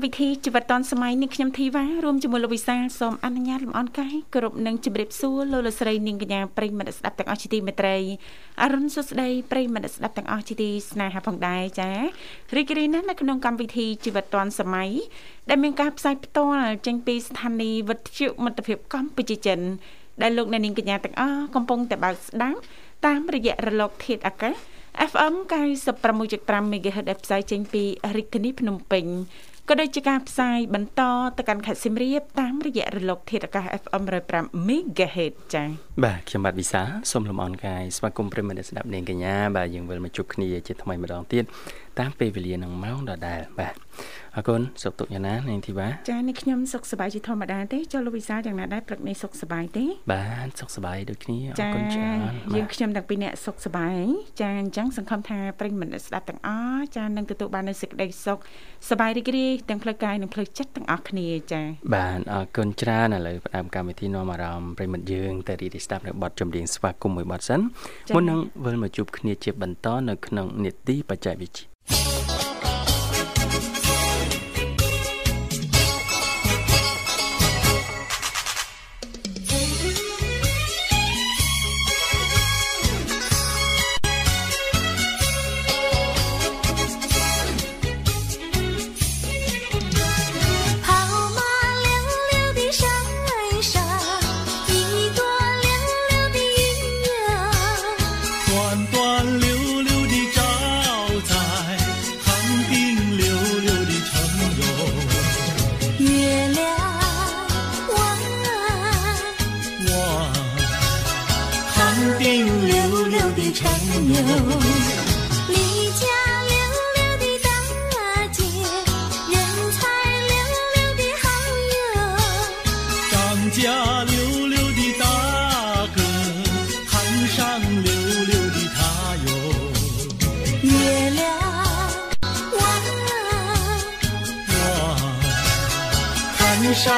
កម្មវិធីជីវិតឌွန်សម័យនេះខ្ញុំធីវ៉ារួមជាមួយលោកវិសាសូមអនុញ្ញាតលំអរកាយគ្រប់នឹងជម្រាបសួរលោកលស្រីនាងកញ្ញាប្រិយមិត្តស្ដាប់ទាំងអស់ជាទីមេត្រីអរុនសុស្ដីប្រិយមិត្តស្ដាប់ទាំងអស់ជាទីស្នេហាផងដែរចារីករាយណាស់នៅក្នុងកម្មវិធីជីវិតឌွန်សម័យដែលមានការផ្សាយផ្ទាល់ចេញពីស្ថានីយ៍វិទ្យុមិត្តភាពកម្ពុជាចិនដែលលោកអ្នកនាងកញ្ញាទាំងអស់កំពុងតែបើកស្ដាប់តាមរយៈរលកធាតុអាកាស FM 96.5 MHz ដែលផ្សាយចេញពីរាជធានីភ្នំពេញ ក៏ដូចជាការផ្សាយបន្តទៅកាន់ខេត្តសៀមរាបតាមរយៈរលក ធាតុអាកាស FM 105 MHz ចា៎បាទខ្ញុំបាទវិសាសូមលំអរកាយស្វាគមន៍ប្រិមត្តស្ដាប់នាងកញ្ញាបាទយើងវិលមកជួបគ្នាជាថ្មីម្ដងទៀតតាមពេលវេលានឹងម៉ោងដដែលបាទអរគុណសុខទុក្ខយ៉ាងណានាងធីវ៉ាចានេះខ្ញុំសុខសប្បាយជាធម្មតាទេចុះលោកវិសាយ៉ាងណាដែរព្រឹកនេះសុខសប្បាយទេបាទសុខសប្បាយដូចគ្នាអរគុណច្រើនយើងខ្ញុំទាំងពីរអ្នកសុខសប្បាយចាអញ្ចឹងសង្ឃឹមថាប្រិញ្ញមិត្តស្ដាប់ទាំងអស់ចានឹងទទួលបាននូវសេចក្តីសុខសប្បាយរីករាយទាំងផ្លូវកាយនិងផ្លូវចិត្តទាំងអស់គ្នាចាបាទអរគុណច្រើនឥឡូវផ្ដើមកម្មវិធីនាំអារម្មណ៍ប្រិញ្ញមិត្តយើងទៅរីករាយស្ដាប់នៅបទចម្រៀងស្វាគមន៍មួយបទសិនមុននឹងវិលមកជួបគ្នាជាបន្តនៅក្នុងនេតិបច្ចេកវិទ្យា 李家溜溜的大姐，人才溜溜的好哟。张家溜溜的大哥，看上溜溜的她哟。月亮弯弯，看上。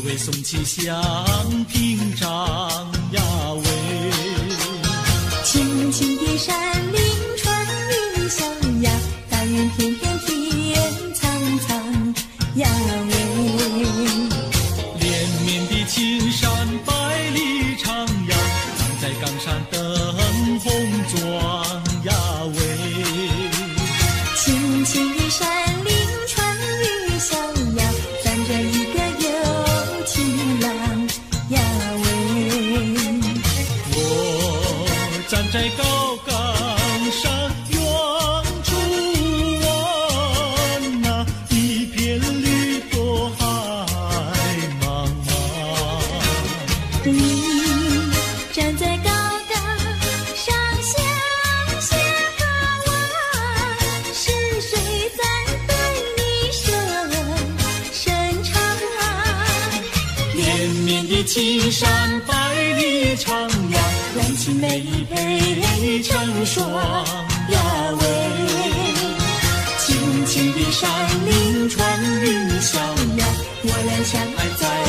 只为送去香槟尝呀 time.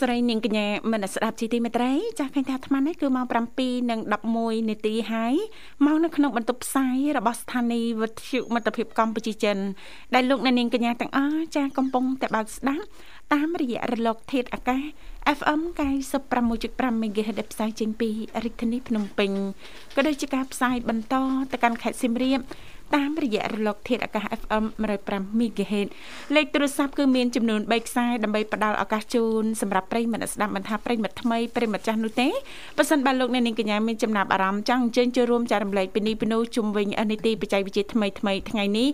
ស្រីនាងកញ្ញាមនស្ដាប់ជីទីមេត្រីចាឃើញថាអាត្មានេះគឺម៉ោង7:11នាទីហើយមកនៅក្នុងបន្ទប់ផ្សាយរបស់ស្ថានីយ៍វិទ្យុមិត្តភាពកម្ពុជាចិនដែលលោកអ្នកនាងកញ្ញាទាំងអស់ចាកំពុងតែបើកស្ដាប់តាមរយៈរលកធាតុអាកាស FM 96.5 MHz ដែលផ្សាយចេញពីរាជធានីភ្នំពេញក៏ដូចជាការផ្សាយបន្តទៅកាន់ខេត្តសៀមរាប តាមរយៈរលកធាតុអាកាស FM 105 MHz លេខទូរស័ព្ទគឺមានចំនួន3ខ្សែដើម្បីផ្ដល់ឱកាសជូនសម្រាប់ប្រិយមិត្តស្ដាប់មិនថាប្រិយមិត្តថ្មីប្រិយមិត្តចាស់នោះទេបើសិនបើលោកអ្នកនាងកញ្ញាមានចំណាប់អារម្មណ៍ចង់អញ្ជើញចូលរួមចែករំលែកពីនេះពីនោះជុំវិញនីតិបច្ចេកវិទ្យាថ្មីថ្មីថ្ងៃនេះ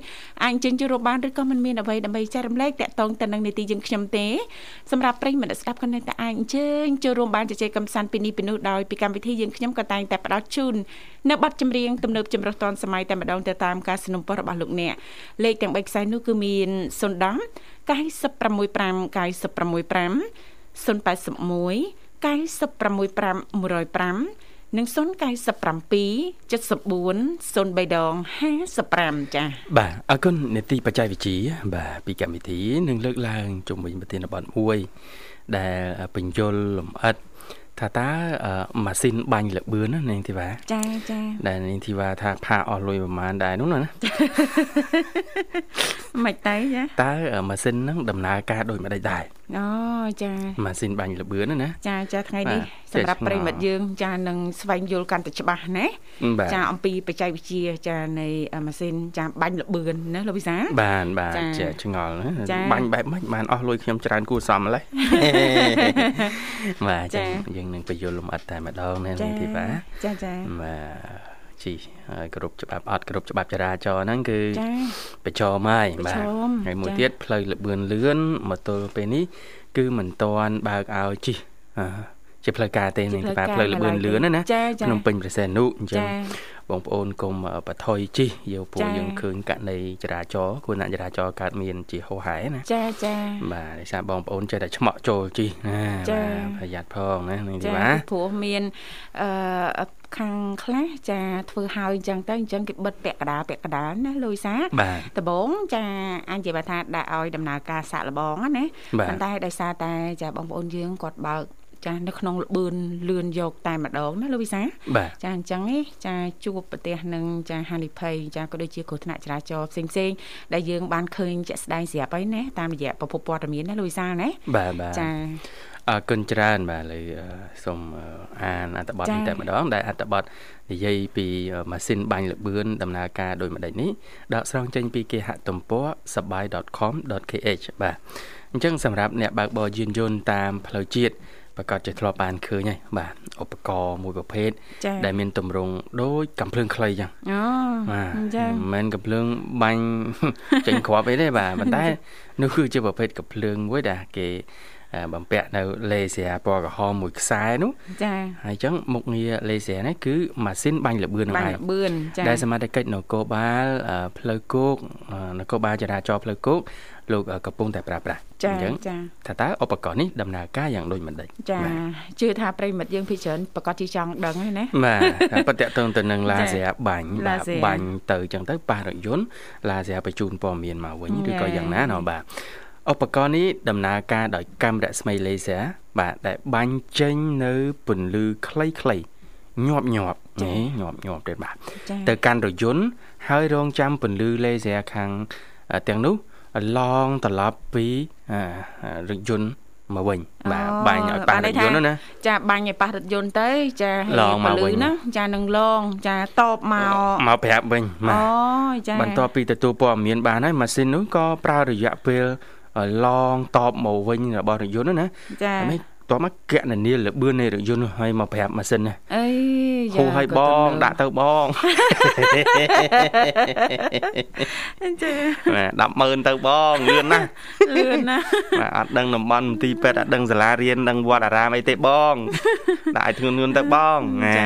អាចអញ្ជើញចូលរួមបានឬក៏មិនមានអ្វីដើម្បីចែករំលែកតាក់ទងទៅនឹងនីតិយើងខ្ញុំទេសម្រាប់ប្រិយមិត្តស្ដាប់ក៏នៅតែអាចអញ្ជើញចូលរួមបានជជែកកំសាន្តពីនេះពីនោះដោយពីកម្មវិធីយើងខ្ញុំក៏តែងតែផ្ដល់ជូននៅប័ណ្ណចម្រៀងទំនើបចម្រុះទាន់សម័យតែម្ដងទៅតាមការสนับสนุนរបស់លោកអ្នកលេខទាំង3ខ្សែនោះគឺមាន010 965 965 081 965 105និង097 74 03ដង55ចា៎ បាទអរគុណនេតិបច្ចេកវិទ្យាបាទពីកម្មវិធីនឹងលើកឡើងជុំវិញប្រធានបទមួយដែលបញ្យលលំអិត ថាតើអឺម៉ាស៊ីនបាញ់លបឿនណានាងធីវ៉ាចាចាដែលនាងធីវ៉ាថាផាកអស់លុយប្រហែលដែរនោះណាមិនទៅចាតើម៉ាស៊ីនហ្នឹងដំណើរការដូចម្ដេចដែរអូចាម៉ាស៊ីនបាញ់លបឿនណាណាចាចាថ្ងៃនេះបាទ សម្រាប់ចេះឆ្ងល់ប្រិមិត្តយើងចានឹងស្វែងយល់កាន់តែច្បាស់ណាបាទចាអំពីបច្ចេកវិទ្យាចានៃម៉ាស៊ីនចាបាញ់លបឿនណាលោកវិសាបានបាទចាចេះឆ្ងល់ណាចាបាញ់បែបម៉េចបានអស់លុយខ្ញុំច្រើនគួរសមម្លេះបាទចាចឹងយើងនឹងបញ្យល់លំអិតតែម្ដងណាចានាងធីវ៉ាចាចាបាទជីហើយគ្រប់ច្បាប់អត់គ្រប់ច្បាប់ចរាចរណ៍ហ្នឹងគឺចាប្រឈមហើយប្របាទឈមហើយមួយចាទៀតផ្លូវលបឿនលឿនមកទល់ពេលនេះគឺមិនតាន់បើកឲ្យជិះអឺ ជាផ្លូវការទេនាងធីវ៉ាផ្លូវលបឿនលឿនណាណាចាចាក្នុងពេញប្រសេនុអញ្ចឹងចាបងប្អូនកុំបថុយជិះយកពួកចាយើងឃើញករណីចរាចរណ៍គួរអ្នកចរាចរណ៍កើតមានជាហោហែណាចាចាបាទដោយសារបងប្អូនចេះតែឆ្មក់ចូលជិះណាចាបាទប្រយ័ត្នផងណានាងធីចាវ៉ាព្រោះមានអឺខាងខ្លះចាធ្វើហើយអញ្ចឹងទៅអញ្ចឹងគេបិទពាក់កណ្ដាលពាក់កណ្ដាលណាលុយសាបាទដំបងចាអញនិយាយថាដាក់ឲ្យដំណើរការសាក់លបងណាណាបាទប៉ុន្តែដោយសារតែចាបងប្អូនយើងគាត់បើក ចានៅក្នុងលបឿនលឿនយកតែម្ដងណាលោកវិសាបាទចាអញ្ចឹងឯងចាជួបប្រទេសនឹងចាហានិភ័យចាក៏ដូចជាគ្រោះថ្នាក់ចរាចរណ៍ផ្សេងផ្សេងៗដែលយើងបានឃើញជាក់ស្ដែងស្រាប់ហើយណាតាមរយៈប្រភពព័ត៌មានណាលោកវិសាណាបាទបាទចាអរគុណច្រើនបាទលើអឺសូមអឺអានអត្ថបទចា៎នេះតែម្ដងដែលអត្ថបទនិយាយពីអឺម៉ាស៊ីនបាញ់លបឿនដំណើរការដោយម្ដេចនេះដកស្រង់ចេញពីគេហទំព័រ sabai.com.kh បាទអញ្ចឹងសម្រាប់អ្នកបើកបរយានយន្តតាមផ្លូវជាតិ ប្រកាសជាធ្លាប់បានឃើញហើយបាទឧបករណ៍មួយប្រភេទចាដែលមានទម្រង់ដូចកំភ្លើងខ្លីចឹងអូបាទចាមិនមែនកំភ្លើងបាញ់ចេញគ្រាប់អីទេបាទប៉ុន្តែនោះគឺជាប្រភេទកំភ្លើងមួយដែលគេអឺបំពាក់នៅលេសេរពណ៌ក្រហមមួយខ្សែនោះចាហើយអញ្ចឹងមុខងារលេសេរនេះគឺម៉ាស៊ីនបាញ់លបឿននឹងបាញឯ់ងលបឿនចាដែលសមាជិកនគរបាលអឺផ្លូវគោកអឺនគរបាលចរាចរណ៍ផ្លូវគោក លោកអឺកំពុងតែប្រើប្រាស់ចាអញ្ចឹងចាថាតើឧបករណ៍នេះដំណើរការយ៉ាងដូចម្ដេចចាបាទជឿថាប្រិមិត្តយើងភិច្រើនប្រកាសជាចង់ដឹងហើយណាបាទតែប៉ុន្តែតើតើទៅនឹងឡាសេរបាញ់បាទ Laser បាញ់ទៅអញ្ចឹងទៅប៉ះរថយន្តឡាសេរបញ្ជូនព័ត៌មានមកវិញឬក៏យ៉ាងណាណោះបាទឧបករណ៍នេះដំណើរការដោយកាំរស្មី laser បាទដែលបាញ់ចេញនៅពន្លឺខ្លីៗញាប់ញាប់ចា៎នេះញាប់ញាប់ទេបាទចាទៅកាន់រថយន្តហើយរងចាំពន្លឺ laser ខាងអឺទាំងនោះ ឡងត្រឡប់ពីអឺរថយន្តមកវិញបាទបាញ់ឲ្យប៉ះរថយន្តនោះណាចាបាញ់ឲ្យប៉ះរថយន្តទៅចាឡងមកវិញណាចានឹងឡងចាតបមកមកប្រាប់វិញបាទអូចាបន្ទាប់ពីទទួលព័ត៌មានបានហើយម៉ាស៊ីននោះក៏ប្រើរយៈពេលឡងតបមកវិញរបស់រថយន្តនោះណាចាហើយមិន តបមកកណនាលបឿននៃរថយន្តនោះហើយមកប្រាប់ម៉ាស៊ីនណាអីហូរឲ្យបងដាក់ទៅបងចាបាទ100000ទៅបងលឿនណាស់លឿនណាស់បាទអត់ដឹងតំបន់មន្ទីរពេទ្យអត់ដឹងសាលារៀនដឹងវត្តអារាមអីទេបងដាក់ឲ្យធ្ងន់ធ្ងរទៅបងណា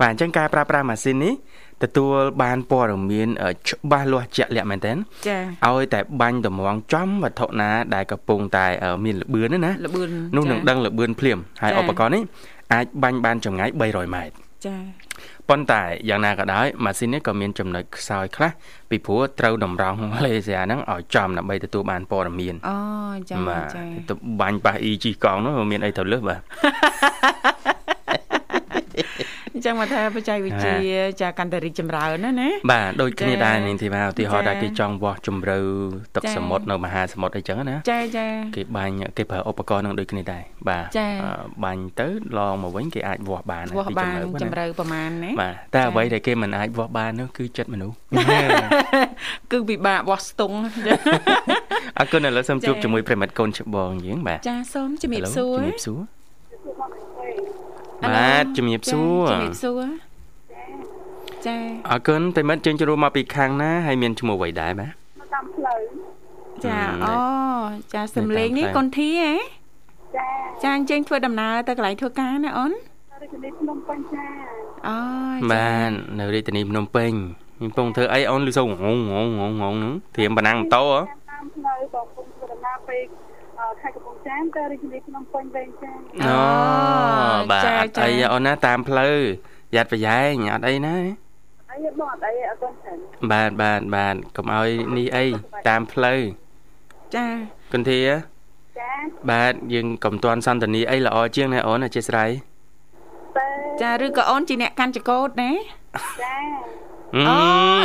បាទអញ្ចឹងការប្រើប្រាស់ម៉ាស៊ីននេះ ទទួលបានព័ត៌មានអឺច្បាស់លាស់ជាក់លាក់មែនទែនចាឲ្យតែបាញ់តម្រង់ចំវត្ថុណា ដែលកំពុងតែអឺមានលបឿនណាណាលបឿននោះចានឹងដឹងលបឿនភ្លាមហើយចា៎ឧបករណ៍នេះអាចបាញ់បានចម្ងាយ300ម៉ែត្រចាប៉ុន្តែយ៉ាងណាក៏ដោយម៉ាស៊ីននេះក៏មានចំណុចខ្សោយខ្លះពីព្រោះត្រូវតម្រង់លេសេហ្នឹងឲ្យចំដើម្បីទទួលបានព័ត៌មានអូចាបាទចាទៅបាញ់ប៉ះអ៊ីជីកង់នោះវាមានអីទៅលើសបាទ អញ្ចឹងមកថាបច្ចេកវិទ្យាចាកាន់តែរីកចម្រើនណាណាបាទដូចគ្នាចា៎ដែរនាងធីវ៉ាឧទាហរណ៍ចា៎ថាគេចង់វាស់ជម្រៅទឹកចា៎សមុទ្រនៅមហាសមុទ្រអីចឹងណាចាចាគេបាញ់គេប្រើឧបករណ៍នឹងដូចគ្នាដែរបាទចា៎អឺបាញ់ទៅឡងមកវិញគេអាចវាស់បានវាស់បានពីជំរៅប្រមាណណាបាទតែចា៎អ្វីដែលគេមិនអាចវាស់បាននោះគឺចិត្តមនុស្សគឺពិបាកវាស់ស្ទង់អរគុណឥឡូវសូមជួបចា៎ជាមួយប្រិមិត្តកូនច្បងយើងបាទចាសូមជំរាប Hello សួរជំរាបសួរ Hello បាទជំរាបសួរចាជំរាបសួរចាអរគុណប្រិមិត្តជើងជួបមកពីខាងណាហើយមានឈ្មោះអ្វីដែរបាទតាមផ្លូវចាអឺអូចាសំលេងនេះតាមផ្លូវកុនធីហ៎ចាចាអញ្ចឹងធ្វើដំណើរទៅកន្លែងធ្វើការណាអូនរាជធានីភ្នំពេញចាអូចាបាទនៅរាជធានីភ្នំពេញខ្ញុំពងធ្វើអីអូនលឺសូងងងងងងងហ្នឹងធៀមប៉ណ្ណាំងម៉ូតូហ៎តាមផ្លូវបងពុំធ្វើដំណើរពីអឺ ខេត្តកំពង់ចាមទៅរាជធានីភ្នំពេញវិញចាអូបាទចាអត់ចាអីអូនណាតាមផ្លូវយ៉ាត់ប្រយ៉ែងអត់អីណាអីបងអត់អីអត់ទាន់ច្រើនបាទបាទបាទកុំឲ្យនេះអីតាមផ្លូវចាគន្ធាចាបាទយើងកុំទាន់សន្តានាអីល្អជាងណាអូនអធិស្ឋានទៅចាឬក៏អូនជាអ្នកកាន់ចកោតណាចាអូ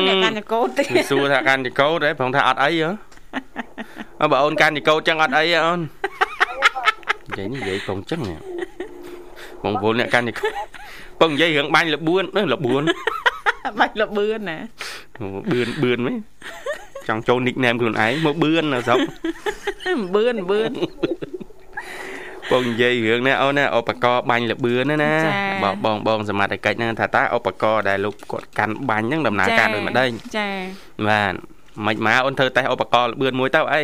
អ្នកកាន់ចកោតទេសួរថាកាន់ចកោតហ៎ប្រងថាអត់អីហ៎ អើបើអូនកាន់ចកោតចឹងអត់អីហ៎អូននិយាយនេះនិយាយកងចឹងនេះបងប្អូនអ្នកកាន់នេះបងនិយាយរឿងបាញ់លបួនអឺលបួនបាច់លបឿនណាបឿនបឿនហ្មងចង់ចូល nickname ខ្លួនឯងមកបឿននៅស្រុកបឿនបឿនបងនិយាយរឿងនេះអូនណាឧបករណ៍បាញ់លបឿនណាណាចា៎បងបងបងសមត្ថកិច្ចហ្នឹងថាតើឧបករណ៍ដែលលោកគាត់កាន់បាញ់ហ្នឹងដំណើរការដូចម្ដេចចាបាទមិនមកអូនធ្វើតេស្តឧបករណ៍លបឿនមួយទៅអី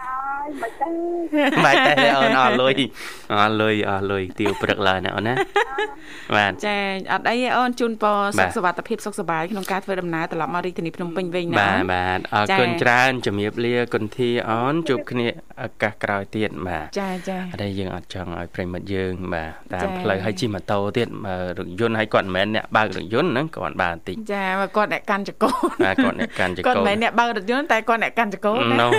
ហើយមិនទៅបាទតែអូនអស់លុយអស់លុយអស់លុយទៀវព្រឹកឡើយណាអូនណាបាទចាអត់អីទេអូនជូនពរបាសុទខសុវត្ថិភាពសុខសប្បាយក្នុងការធ្វើដំណើរត្រឡប់មករាជធានីភ្នំពេញវិញណាបាទអូនបាទអរចា៎គុណច្រើនជំរាបលាគុណធាអូនជួបគ្នាឱកាសក្រោយទៀតបាទចាចាអត់ទេយើងអត់ចង់ឲ្យប្រិមិត្តយើងបាទតាមចា៎ផ្លូវឲ្យជិះម៉ូតូទៀតបើរថយន្តឲ្យគាត់មិនមែនអ្នកបើករថយន្តហ្នឹងគាត់បានបន្តិចចាបើគាត់អ្នកកាន់ចកូនបាទគាត់អ្នកកាន់ចគាត់កូមិននមែនអ្នកបើករថយន្តតែគាត់អ្នកកាន់ចកូនណាណូ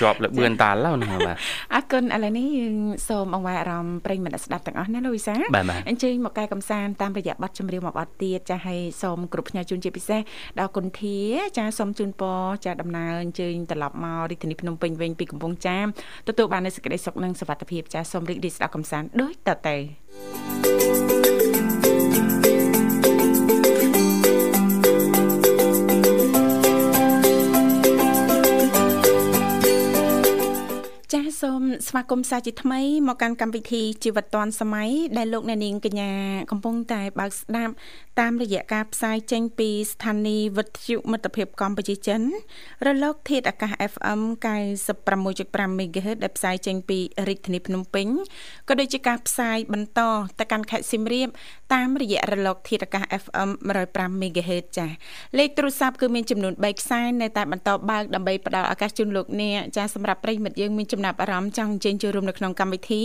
ជាប់លបឿនតាឡូវហ្នឹងបាទអរគុណឥឡូវនេះយើងសូមអង្វរអារម្មណ៍ប្រិយមិត្តអ្នកស្ដាប់ទាំងអស់ណាលោកវិសាបាទបាទអញ្ជើញមកកែកំសាន្តតាមរយៈបទចម្រៀងមួយបទទៀតចាឲ្យសូមគ្រប់ផ្ញើជូនជាពិសេសដល់គុណធាចាសូមជូនពរចាដំណើរអញ្ជើញត្រឡប់មករាជធានីភ្នំពេញវិញពីកំពង់ចាមទទួលបាននូវសេចក្តីសុខនិងសុវត្ថិភាពចាសូមរីករាយស្ដាប់កំសាន្តដូចតទៅ ចាសូមស្វាគមន៍សាជាថ្មីមកកាន់កម្មវិធីជីវិតឌွန်សម័យដែលលោកអ្នកនាងកញ្ញាកំពុងតែបើកស្ដាប់ តាមរយៈការផ្សាយចេញពីស្ថានីយ៍វិទ្យុមិត្តភាពកម្ពុជាចិនរលក ធាតុអាកាស FM 96.5 MHz ដែលផ្សាយចេញពីរាជធានីភ្នំពេញក៏ដូចជាការផ្សាយបន្តទៅកាន់ខេត្តសៀមរាបតាមរយៈរលក ធាតុអាកាស FM 105 MHz ចា៎លេខទូរស័ព្ទគឺមានចំនួន3ខ្សែនៅតែបន្តបើកដើម្បីផ្ដល់ឱកាសជូនលោកអ្នកចា៎សម្រាប់ប្រិយមិត្តយើងមានចំណាប់អារម្មណ៍ចង់អញ្ជើញចូលរួមនៅក្នុងកម្មវិធី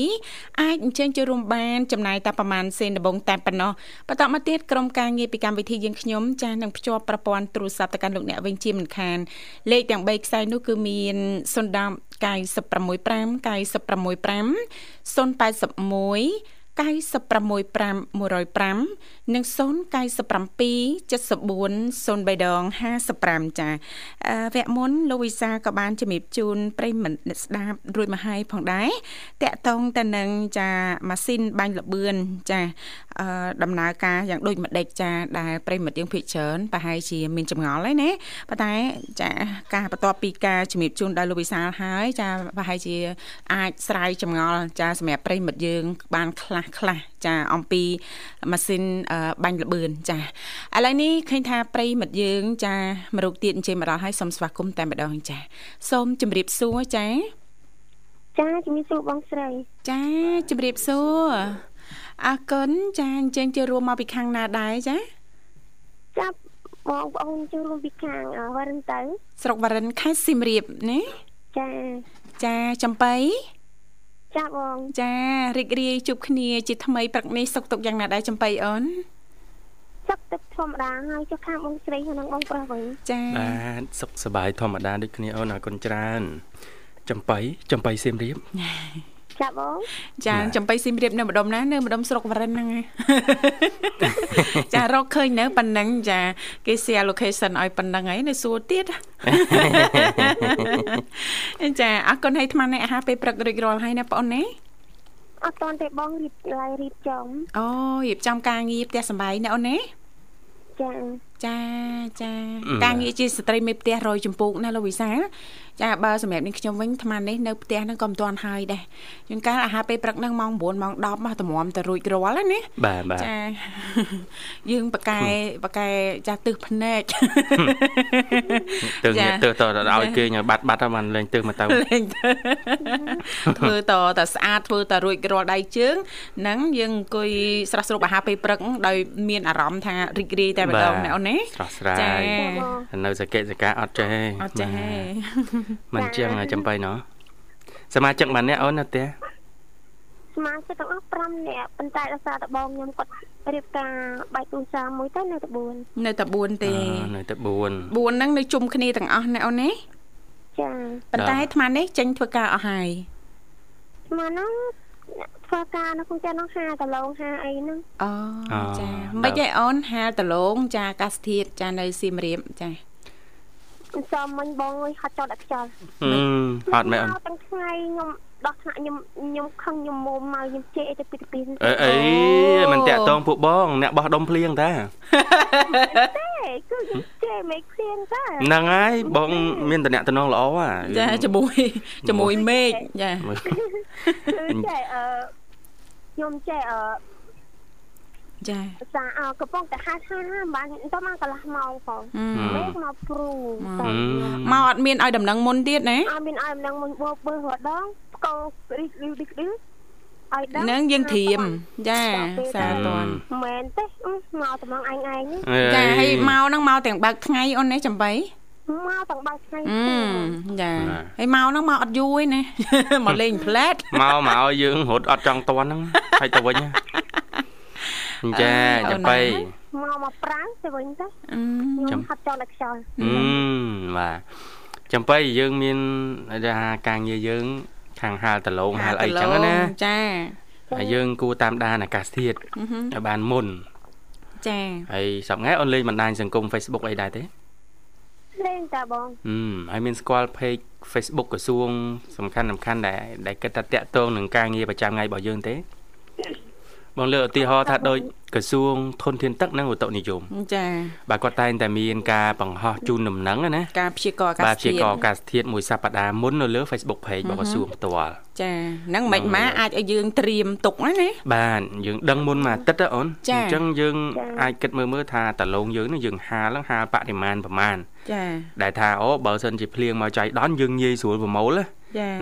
អាចអញ្ជើញចូលរួមបានចំណាយតែប្រហែលសេនដំបងតែប៉ុណ្ណោះបន្តមកទៀតក្រុមការងារពីកម្មវិធីយើងខ្ញុំចា៎នឹងភ្ជាប់ប្រព័ន្ធទូរស័ព្ទទៅកាន់លោកអ្នកវិញជាមិនខានលេខទាំង3ខ្សែនោះគឺមាន010 965 965 081 965 105និង097 74 03ដង55ចាអឺវគ្គមុនលោកវិសាក៏បានជំរាបជូនប្រិយមិត្តអ្នកស្ដាប់រួចមកហើយផងដែរតកតងទៅនឹងចាម៉ាស៊ីនបាញ់លបឿនចាអឺ ដំណើរការយ៉ាងដូចម្ដេចចាដែលប្រិយមិត្តយើងភិកច្រើនប្រហែលជាមានចម្ងល់ហើយណាប៉ុន្តែចាការបន្ទាប់ពីការជំរាបជូនដោយលោកវិសាលហើយចាប្រហែលជាអាចស្រាយចម្ងល់ចាសម្រាប់ប្រិយមិត្តយើងបានខ្លះខ្លះចាអំពីម៉ាស៊ីនអឺបាញ់លបឿនចាឥឡូវនេះឃើញថាប្រិយមិត្តយើង ចាមករកទៀតអញ្ជើញមកដល់ហើយសូមស្វាគមន៍តែម្ដងចាសូមជម្រាបសួរចាចាជំរាបសួរបងស្រី ចាជម្រាបសួរ អរគុណចាអញ្ជើញចូលរួមមកពីខាងណាដែរចាចាប់បងប្អូនចូលរួមពីខាងអឺវ៉ារិនទៅ ស្រុកវរិនខេត្តសៀមរាបណាចាចាចំបៃចាបងចារីករាយជួបគ្នា ជាថ្មីព្រឹកនេះសុខទុក្ខយ៉ាងណាដែរចំបៃអូនចាប់ទឹកធម្មតាហើយចុះខាងបងស្រីហើយនិងបងប្រុសវិញចាបាទសុខសប្បាយធម្មតាដូចគ្នាអូនអរគុណច្រើនចំបៃចំបៃសៀមរាប ចាបងចាបាទចំបៃសៀមរាបនៅម្ដុំណានៅម្ដុំស្រុកវរិនហ្នឹងឯងចារកឃើញនៅប៉ុណ្ណឹងចាគេ share location ឲ្យប៉ុណ្ណឹងហើយនៅសួរទៀតចាអរគុណឲ្យអាត្មានេះអាហារពេលព្រឹករួចរាល់ហើយណាបងអូនណាអត់តន់ទេបងរៀបឡាយរៀបចំអូរៀបចំការងារផ្ទះសម្បែងណាអូនណាចា ចាចាការងារជាស្ត្រីមេផ្ទះរយចម្ពោកណាលោកវិសាលចាបើសម្រាប់នាងខ្ញុំវិញអាត្មានេះនៅផ្ទះហ្នឹងក៏មិនទាន់ហើយដែរជួនកាលអាហារពេលព្រឹកហ្នឹងម៉ោង9ម៉ោង10មកតម្រាំទៅរួចរាល់ហើយណាបាទបាទចាយើងបកកែបកកែចាស់ទឹះភ្នែកទើងចានេះទើទៅដល់ឲ្យគេញ៉ាបាត់បាត់ហើយបានលេងទើមកទៅលេងទៅធ្វើតតែស្អាតធ្វើតែរួចរាល់ដៃជើងហ្នឹងយើងអង្គុយស្រស់ស្រូបអាហារពេលព្រឹកដោយមានអារម្មណ៍ថារីករាយតែម្ដងណាអូនណាស្រស់ស្រាចាយនៅសកេសកាអត់ចេះអត់ចេះមិនចឹងចំបៃណោះសមាជិកម្នាក់អូននៅផ្ទះស្មាជិកទាំងអស់5នាក់ប៉ុន្តែដោយសារតែបងខ្ញុំគាត់រៀបការបែកទូរស័ព្ទមួយទៅនៅតែ4នៅតែ4ទេអឺនៅតែ4 4ហ្នឹងនៅជុំគ្នាទាំងអស់ណាអូនណាចាប៉ុន្តែអាត្មានេះចេញធ្វើការអស់ហើយស្មាហ្នឹង ធ្វើការនៅក្នុងចាននោះ5ដលង5អីហ្នឹងអូចាមិនឯអូនហាលដលងចាអាកាសធាតុចានៅសៀមរាបចាសំមិញបងអើយហត់ចោលដាក់ខ្យល់ហឹមហត់មែនអូនមកទាំងថ្ងៃខ្ញុំដោះថ្នាក់ខ្ញុំខ្ញុំខឹងខ្ញុំមុំមកខ្ញុំជេរទៅពីពីអេអីមិនតាក់តងពួកបងអ្នកបោះដុំភ្លៀងតាទេគឺខ្ញុំជេរមេឃភ្លៀងតាហ្នឹងហើយបងមានតំណែងតំណងល្អហ่ะចាជាមួយជាមួយមេឃចាគឺចេះអឺ ខ្ញុំចេះអឺចាសាអើកំពុងតែហាត់ហាត់ហាត់បានតមកកន្លះម៉ោងផងអឺមេឃមកព្រូទៅមកអត់មានឲ្យដំណឹងមុនទៀតណាអត់មានឲ្យនឹងមិនបោបើរដងកោរីករីករីករីឲ្យដឹងនឹងយើងធរៀមចាសាតន់មែនទេអឺមកតំងឯងឯងនេះចាហើយមកហ្នឹងមកទាំងបើកថ្ងៃអូនណាចំបៃ មកទាំងបើកថ្ងៃអឺចាហើយមកហ្នឹងមកអត់យូរឯណាមកលេងផ្លែតមកមកឲ្យយើងរត់អត់ចង់តន់ហ្នឹងហើយទៅវិញណាចាចាំបៃមកមកប្រាំងទៅវិញទៅអឺខ្ញុំហាត់ចោលតែខ្យល់អឺបាទចាំបៃយើងមានថាការងារយើង ខាងហាលដលងហាលអីចឹងណាចាហើយយើងគួរតាមដានអាកាសធាតុអឺហឹមឲ្យបានមុនចាហើយសប្ងៃអូនលេងបណ្ដាញសង្គម Facebook អីដែរទេ លេងតាបងអឺហើយមានស្គាល់ page Facebook ក្រសួងសំខាន់សំខាន់ដែលដែលគិតថាតាក់ទងនឹងការងារប្រចាំថ្ងៃរបស់យើងទេ បងលើកឧទាហរណ៍ថាដូចក្រសួងធនធានទឹកនិងឧតុនិយមចាបាទគាត់តែងតែមានការបង្ហោះជូនដំណឹងណាការព្យាករណ៍អាកាបាទសជាធាកតុអាកាសធាតុមួយសប្តាហ៍មុននៅលើ Facebook page របស់ក្រសួងផ្ទាល់ចាហ្នឹងមិនម៉ាអាចឲ្យយើងត្រៀមទុកណាណាបាទយើងដឹងមុនមួយអាទិត្យណាអូនចា៎អញ្ចឹងយើងអាចគិតមើលមើលថាតឡងយើងនេះយើងហាលហ្នឹងហាលបរិមាណប្រមាណចាដែលថាអូបើសិនជាភ្លៀងមកចៃដន្យយើងងាយស្រួលប្រមូលណាចា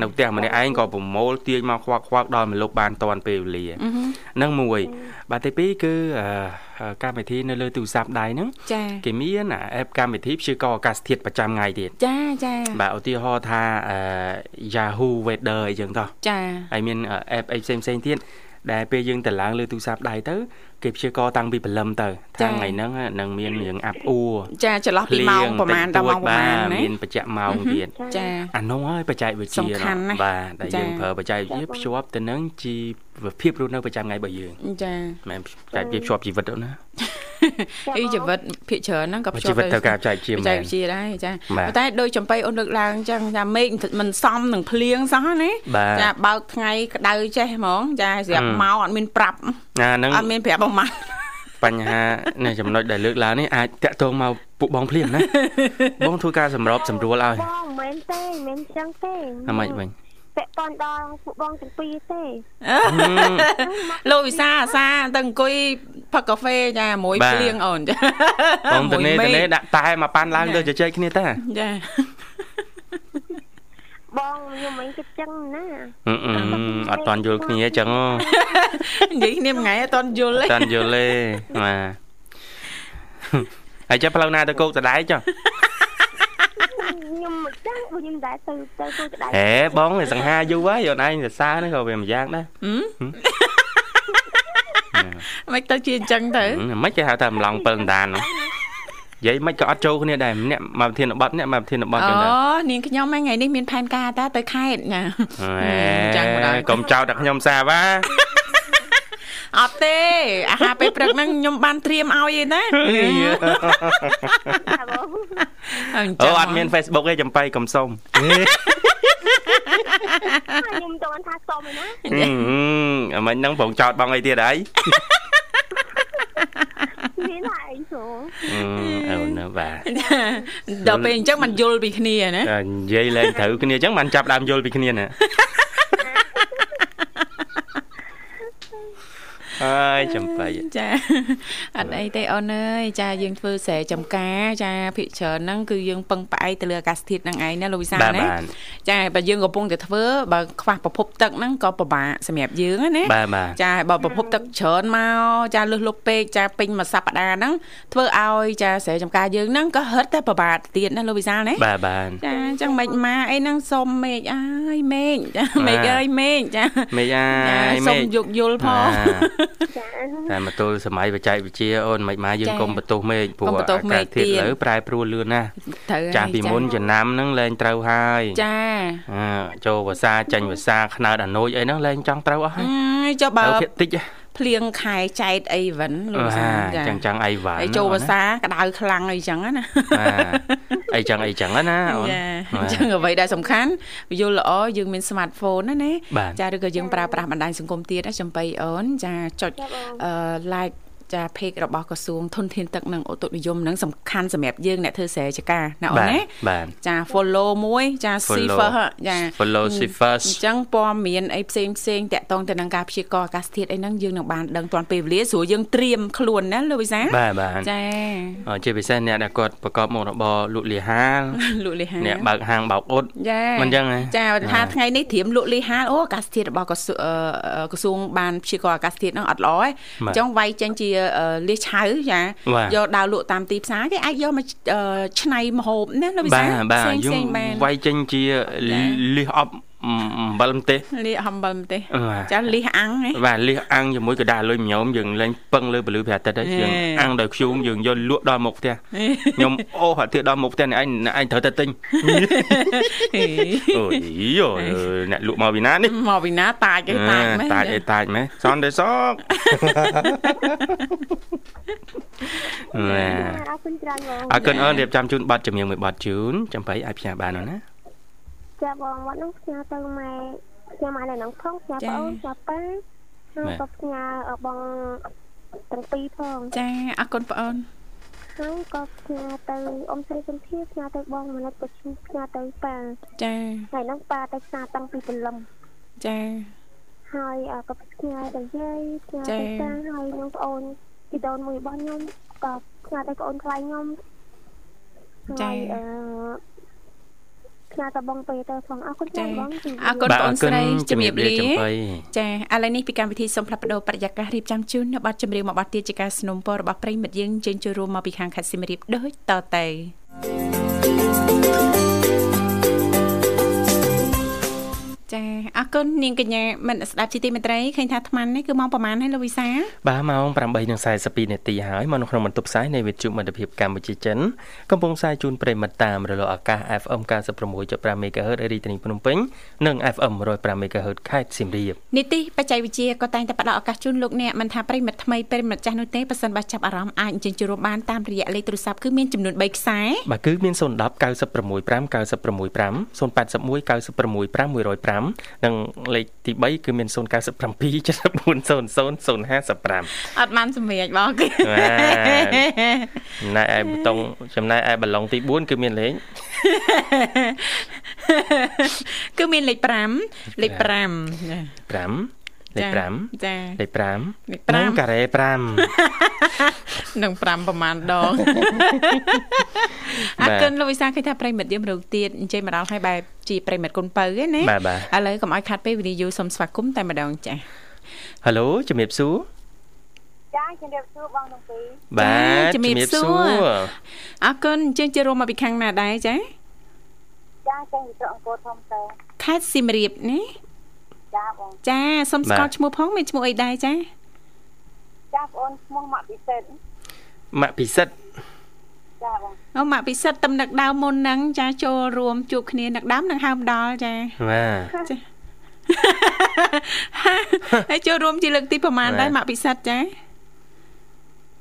នៅផ្ទះម្នាក់ឯងក៏ប្រមូលទាញមកខ្វាក់ខ្វាក់ដល់មកលុបបានតាន់ពេលវេលាអឺហឹមហ្នឹងមួយបាទទីពីរគឺអឺកម្មវិធីនៅលើទូរស័ព្ទដៃហ្នឹងចាគេមានអា app កម្មវិធីព្យាករណ៍អាកាសធាតុប្រចាំថ្ងៃទៀតចាចាបាទឧទាហរណ៍ថាអឺ Yahoo Weather អីចឹងតោះចាហើយមាន app អីផ្សេងផ្សេងៗទៀតដែលពេលយើងទៅឡើងលើទូរស័ព្ទដៃទៅ គេព្យាករណ៍តាំងពីព្រលឹមទៅថាថ្ងៃហ្នឹងនឹងមានរឿងអាប់អួរចាចន្លោះពីម៉ោងប្រហែលដល់ម៉ោងប្រហែលបាទណាមានបច្ចៈម៉ោងទៀតចាអានោះហើយបច្ចេកវិទ្យាសំខាន់ណាស់បាទដែលចា៎យើងប្រើបច្ចេកវិទ្យាភ្ជាប់ទៅនឹងជីវភាពរស់នៅប្រចាំថ្ងៃរបស់យើងចាមិនមែនបច្ចេកវិទ្យាភ្ជាប់ជីវិតទេណាអីជីវិតភាគច្រើនហ្នឹងក៏ភ្ជាជីប់វិតទៅការបច្ចេកវិទ្យាបច្មែចេកនវិទ្យាដែរចាបាទប៉ុន្តែដោយចំបៃអូនលើកឡើងអញ្ចឹងចាមេឃមិនសមនឹងភ្លៀងសោះណាបាទចាបើកថ្ងៃក្តៅចេះហ្មងចាស្រាប់ហឹមមកអត់មានប្រាប់ ណាហ្នឹងអត់មានប្រាប់បងម៉ាត់បញ្ហានេះចំណុចដែលលើកឡើងនេះអាចតាក់ទងមកពួកបងភ្លាមណាបងធ្វើការសម្របសម្រួលឲ្យបងមិនមែនទេមិនមែនចឹងទេអាម៉េចវិញពាក់ព័ន្ធដល់ពួកបងទាំងពីរទេលោកវិសាអាសាទៅអង្គុយផឹកកាហ្វេចាមួយបាទភ្លៀងអូនចាបងតនេមួយតមេឃនេដាក់តែមកប៉ាន់ឡើងចា៎ទៅជជែកគ្នាតាចាបងខ្ញុំមិនគិតចឹងណាអឺអឺអត់តន់យល់គ្នាអញ្ចឹង និយាយគ្នាមួយថ្ងៃអត់តន់យល់អទេត់តន់យល់ទេបាទហើយចាំផ្លូវណាទៅគោកតដែរចុះខ្ញុំមិនដឹងបើខ្ញុំដែរទៅទៅទៅក្តៅហេបងវាសង្ហាយូរហើយអូនឯងសរសើរហ្នឹងក៏វាមួយយ៉ាងដែរហឹមមិនទៅជាអញ្ចឹងទៅហឹមមិនគេហៅថាម្លង7ដានហ្នឹងនិយាយមិនក៏អត់ចូលគ្នាដែរម្នាក់មកប្រធានបတ်អ្នកមកប្រធានបတ်អូចឹងដែរនាងខ្ញុំហ្នឹងថ្ងៃនេះមានផែនការតាទៅខេត្តចាចឹងមិនដែរកុំចោទតែខ្ញុំសាវ៉ា អត់ទេអាហារពេលព្រឹកហ្នឹងខ្ញុំបានត្រៀមឲ្យឯណាតាបងអញ្អូចឹងអត់មាន Facebook ទេចំបៃកុំសុំខ្ញុំទៅអនថាសុំឯណាអឺអាមិញហ្នឹងប្រងចោតបងអីទៀតហើយមានតែអីចូលអឺអូនបាទដល់ពេលអញ្ចឹងมันយល់ពីគ្នាណាតែនិយាយលែងត្រូវគ្នាអញ្ចឹងបានចាប់ដើមយល់ពីគ្នាណា អើយចំបៃចាអត់អីទេអូនអើយចាយើងធ្វើស្រែចំការ ចាភិកច្រើនហ្នឹងគឺយើងពឹងផ្អែកទៅលើអាកាសធាតុហ្នឹងឯងណាលោកវិសាលបាទណាបាទចាបើយើងកំពុងតែធ្វើបើខ្វះប្រភពទឹកហ្នឹងក៏ពិបាកសម្រាប់យើងណាបាទបាទចាបើប្រភពទឹកច្រើនមកចាលឹះលុបពេកចាពេញមួយសប្តាហ៍ហ្នឹងធ្វើឲ្យចាស្រែចំការយើងហ្នឹងក៏ហិតតែពិបាកទៀតណាលោកវិសាលណាបាទបាទចាអញ្ចឹងមិនម៉ាអីហ្នឹងសុំមេឃអើយមេឃចាបាទមេឃអើយមេឃចាមេអាចាយសុមេំយោគយល់ផងចា តែមកទល់សម័យបច្ចេកវិទ្យាអូនមិនម៉ាយើងចា៎កុំបន្ទោសមេឃព្រោះកុំបន្ទោសអាមេកាឃសធាតុទៀតលើប្រែប្រួលលឿនណាស់ត្រូវចាស់ពីមុនចំណាំហ្នឹងលែងត្រូវហើយចាអើចូលភាសាចាញ់ភាសាខ្នើតអនុយអីហ្នឹងលែងចង់ត្រូវអស់អហើយឺចុះបើទៅភាគតិចហ៎ ភ្លៀងខែចែកអីវិញលោកវិសាលចាចឹងចឹងអីវ៉ាន់ហើយចូលភាសាក្តៅខ្លាំងអីចឹងណាបាទអីចឹងអីចឹងណាអូនចាអញ្ចឹងអ្វីដែលសំខាន់យល់ល្អយើងមាន smartphone ណាណាបាទចាឬក៏យើងប្រើប្រាស់បណ្ដាញសង្គមទៀតណាចំបៃអូនចាចុចអឺ like ចា page របស់ក្រសួងធនធានទឹកនិងអូតុនិយមនឹងសំខាន់សម្រាប់យើងអ្នកធ្វើស្រែចការណាអូនបាទណាបាទចា follow មួយចា Follow cipher ចា follow Cipher អញ្ចឹងព័ត៌មានអីផ្សេងផ្សេងតាក់ទងទៅនឹងការព្យាករណ៍អាកាសធាតុអីហ្នឹងយើងនឹងបានដឹងទាន់ពេលវេលាស្រួលយើងត្រៀមខ្លួនណាលោកវិសាបាទបាទចាអឺជាពិសេសអ្នកដែលគាត់ប្រកបមុខរបរលក់លីហាលលោកលីហាអ្នកបើកហាងបោកអ៊ុតចាមិនចឹងហ៎ចាបាទថាថ្ងៃនេះត្រៀមលក់លីហាលអូអាកាសធាតុរបស់ក្រសួងអឺក្រសួងបានព្យាករណ៍អាកាសធាតុហ្នឹងអត់ល្អទេអបាទញ្ចឹងវាយចេញជាអឺលៀសឆៅចាបាទយកដើរលក់តាមទីផ្សារគេអាចយកមកអឺឆ្នៃម្ហូបណាលោកវិសាបាទបាទផ្សេងយើងផ្សេងបានវាយចេញជាលីសអប់ អំបិលម្ទេសលៀសអំបិលម្ទេសបាទចាលៀសអាំងហ៎បាទលៀសអាំងជាមួយកដាលុយញោមយើងលែងពឹងលើពលឺព្រះអាទិត្យហើយយើងហេអាំងដោយខ្ជូងយើងយកលក់ដល់មុខផ្ទះខ្ញុំអូអាទិត្យដល់មុខផ្ទះនេះឯងអ្នកឯងត្រូវតែទិញអូយយោអ្នកលក់មកពីណានេះមកពីណាតាចគេតាចមែនតាចអីតាចមែនសនទេសកណាអរគុណច្រើនបងអរគុណអូនរៀបចំជូនប័ណ្ណចម្រៀងមួយប័ណ្ណជូនចាំបីអាចផ្សាយបានអូនណា ចាបងមកនោះផ្ញើទៅម៉ែផ្ញើម៉ែនៅក្នុងផងផ្ញើប្អូនផ្ញើប៉ាហើយក៏ផ្ញើបងទាំងពីរផងចាអរគុណបងអូនហើយក៏ផ្ញើទៅអ៊ំស្រីសុនធាផ្ញើទៅបងមនិតក៏ផ្ញើទៅប៉ាចាហើយហ្នឹងប៉ាទៅផ្សារតាំងពីព្រលឹមចាហើយអ่าក៏ផ្ញើទៅយាយផ្ញើចា៎ទៅតាហើយនឹងប្អូនពីដូនមួយរបស់ខ្ញុំក៏ផ្ញើទៅប្អូនថ្លៃខ្ញុំចា៎ហើយអឺ ផ្ញើទៅបងពេទៅផងអរគុណ ចា ច្រើនបង អរគុណ បាទ បងស្រីជំរាបលា ចំបី ចាឥឡូវនេះពីកម្មវិធីសូមផ្លាប់បដោប្រយាកររៀបចំជូននៅប័ណ្ណចម្រៀងមួយប័ណ្ណទៀតជាការสนับสนุนរបស់ប្រិយមិត្តយើងជើញចូលរួមមកពីខាងខេត្តសៀមរាបដូចតទៅ ចាអរគុណនាងកញ្ញាមិនស្ដាប់ជីទីមេត្រីឃើញថាអាត្មានេះគឺម៉ោងប្រហែលហើយលោកវិសាបាទម៉ោង8:42នាទីហើយមកនៅក្នុងបន្ទប់ផ្សាយនៃវិទ្យុមិត្តភាពកម្ពុជាចិនកំពុងផ្សាយជូនប្រិយមិត្តតាមរលកអាកាស FM 96.5 MHz រាជធានីភ្នំពេញនិង FM 105 MHz ខេត្តសៀមរាបនីតិបច្ចេកវិទ្យាក៏តែងតែផ្ដល់ឱកាសជូនលោកអ្នកមិនថាប្រិយមិត្តថ្មីប្រិយមិត្តចាស់នោះទេប៉ះសិនបើចាប់អារម្មណ៍អាចអញ្ជើញចូលរួមបានតាមរយៈលេខទូរស័ព្ទគឺមានចំនួន3ខ្សែបាទគឺមាន010 965 965 081 965 105និងលេខទី3គឺមាន097 7400 055អត់បានសម្រេចបងគេបាទចំណែកឯប៊ូតុងចំណែកឯបឡុងទី4គឺមានលេខគឺមានលេខ5លេខ5 5 លេខ5ចាលេខ5លេខនិង5ការ៉េ5នឹង5ប្រហែលដងអរគុណលោកវិសាឃើញថាប្រិមិត្តយើងរងទៀតអញ្ជើញមកដល់ឲ្យបែបជាប្រិមិត្តគុណពៅឯណាបាទបាទឥឡូវកុំឲ្យខាត់ពេលវិនិយោសូមស្វាគមន៍តែម្ដងចា៎ហៅឡូជំរាបសួរចាជំរាបសួរបងទាំងពីរបាទអអររគុណអញ្ជើញចូលរួមមកពីខាងណាដែរចា៎ចាចេញពីត្រកអង្គរធំតើខេត្តសៀមរាបណា ចាបងចាសូមស្គាល់ឈ្មោះផងមានឈ្មោះអីដែរចា៎ចាបងអូនឈ្មោះម៉ាក់ពិសេសម៉ាក់ពិសិដ្ឋចាបងអូម៉ាក់ពិសិដ្ឋតំណឹកដើមមុនហ្នឹងចាចូលរួមជួបគ្នានឹកដើមនឹងហើមដល់ចាបាទហើយចូលរួមជាលើកទីប្រហែលបាទដែរម៉ាក់ពិសិដ្ឋចា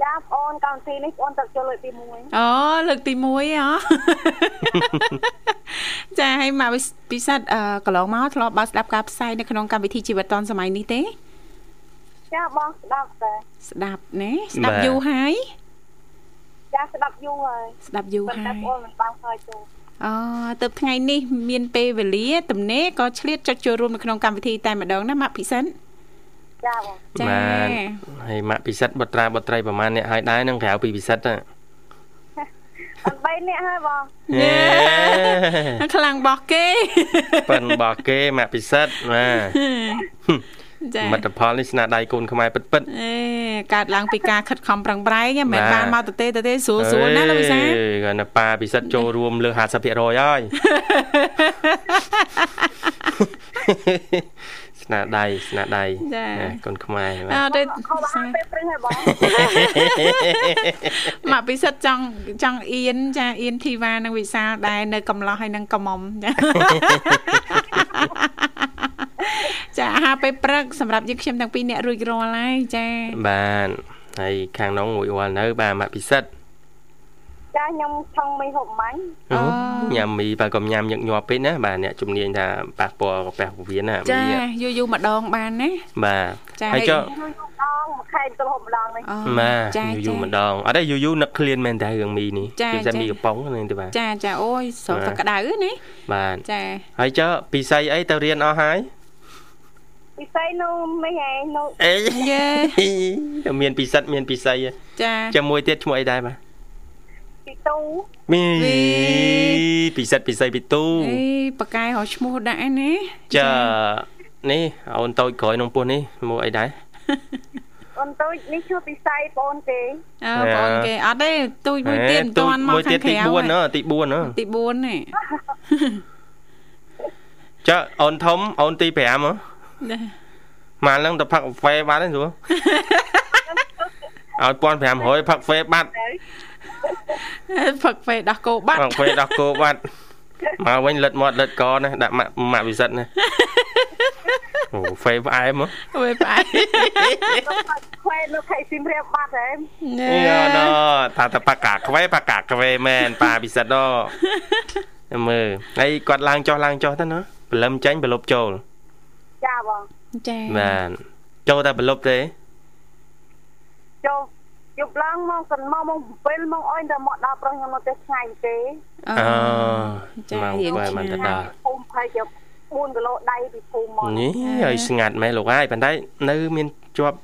ចាបងអូនកម្មវិធីនេះបងអូនទៅចូលលើកទី1អូលើកទី1ហ៎ចាហើយម៉ាក់ពិសិដ្ឋអឺកន្លងមកធ្លាប់បើកស្ដាប់ការផ្សាយនៅក្នុងកម្មវិធីជីវិតឌុនសម័យនេះទេចាបងស្ដាប់តែស្ដាប់ណាស្ដាប់យូរហើយចាស្ដាប់យូរហើយស្ដាប់យូរប៉ុន្ហើតែយបងអូនមិនបានខ້ອຍចូលអូទៅថ្ងៃនេះ មានពេលវេលាទំនេរក៏ឆ្លៀតចុចចូលរួមនៅក្នុងកម្មវិធីតែម្ដងណាម៉ាក់ពិសិដ្ឋ ចាបងចាបាទហើយម៉ាក់ពិសិដ្ឋបុត្រាបុត្រីប្រហែលអ្នកហើយដែរនឹងក្រៅពីពិសិដ្ឋណាអត់3នាក់ហើយបងហេខ្លាំងបោះគេប៉ិនរបស់គេម៉ាក់ពិសិដ្ឋបាទចាមិត្តផលនេះស្នាដៃកូនខ្មែរពិតពិតអេកើតឡើងពីការខិតខំប្រឹងប្រែងមិនបាទបានមកទៅទេទៅទេស្រួលស្រួលណាលោកវិសាអេគាត់ណាប៉ាពិសិដ្ឋចូលរួមលើ50%ហើយ ស្នាដៃស្នាដៃណាកូនខ្មែរបាអទត់ទេខោបានពេលព្រឹងហើយបងមកពិសិដ្ឋចង់ចង់អៀនចាអៀនធីវ៉ានិងវិសាលដែរនៅកំឡោះហើយនឹងកំមុំចាចាអាហារពេលព្រឹកសម្រាប់យើងខ្ញុំទាំងពីរអ្នករួចរាល់ហើយចាបាទហើយខាងនោះមួយវល់នៅ បាទម៉ាក់ពិសិដ្ឋ ចចាខ្ញុំឆុងមីហូបមាញ់អូញ៉ាំមីបើកុំញ៉ាំញឹកញាប់ពេកណាបាទអ្នកជំនាញថាប៉ះពាល់កាពះពោះវៀនណាចាមីយូរយូរម្ដងបានណាបាទចាហើយចុះយូរយូរម្ដងមួយខែទៅហូបម្ដងនេះអូបាទចាយូរយូរម្ដងអត់ទេយូរយូរនឹកឃ្លានមែនតើរឿងមីនេះចាជាពិសេសចាមីកំប៉ុងហ្នឹងទេបាទចាចាអូយស្រកតែក្តៅណាបាទចាហើយចុះពិសីអីទៅរៀនអស់ហើយពិសេសនោះមិនហែនោះអេយេតែមានពិសិដ្ឋមានពិសីចាចាំមួយទៀតឈ្មោះអីដែរបាទ ពីទូមីវីពិសិដ្ឋពិសីពិទូអេបកកែរកឈ្មោះដាក់ឯណាចានេះអូនតូចក្រោយក្នុងពោះនេះឈ្មោះអីដែរអូនទូចនេះឈ្មោះពិស័យបងអូនគេអើបងគេអត់ទេទូចមួយទៀតមិនទាន់មកមួយខាទៀតងក្រៅទី4ណាទី4ណាទី4នេះចាអូនធំអូនទី5ហ៎ណាម៉ាល់ហ្នឹងទៅផឹកកាហ្វេបាត់ហ្នឹងស្រួលឲ្យ1500ផឹកកាហ្វេបាត់ ផឹកពេលដោះគោបាត់ផឹកកាហ្វេដោះគោបាត់មកវិញលិតមាត់លិតកណាដាក់ម៉ាក់ម៉ាក់វិសិទ្ធណាអូហ្វេផ្អែមហ៎ពេលផ្អែខ្វែនៅខេត្តសៀមរាបបាត់ហ៎ណយ៉ាណែថាតែបកាខ្វេបកាខ្វេមែនប៉ាពិសិដ្ឋដល់មើលហើយគាត់ឡើងចុះឡើងចុះទៅណាព្រលឹមចាញ់ប្រលប់ចូលចាបងចាបានចូលតែប្រលប់ទេចូល យប់ឡើងមកសិនមកមក7មកអុយតែមកដល់ប្រុសខ្ញុំនៅតែឆ្ងាយទេអូអូចាមករៀងបែរឆ្ងាមិនយទៅដល់ភូមិភ័យជា4គីឡូដៃពីភូមិមកនេះឲ្យស្ងាត់មែនលោកហើយប៉ុន្តែនៅ មានជាប់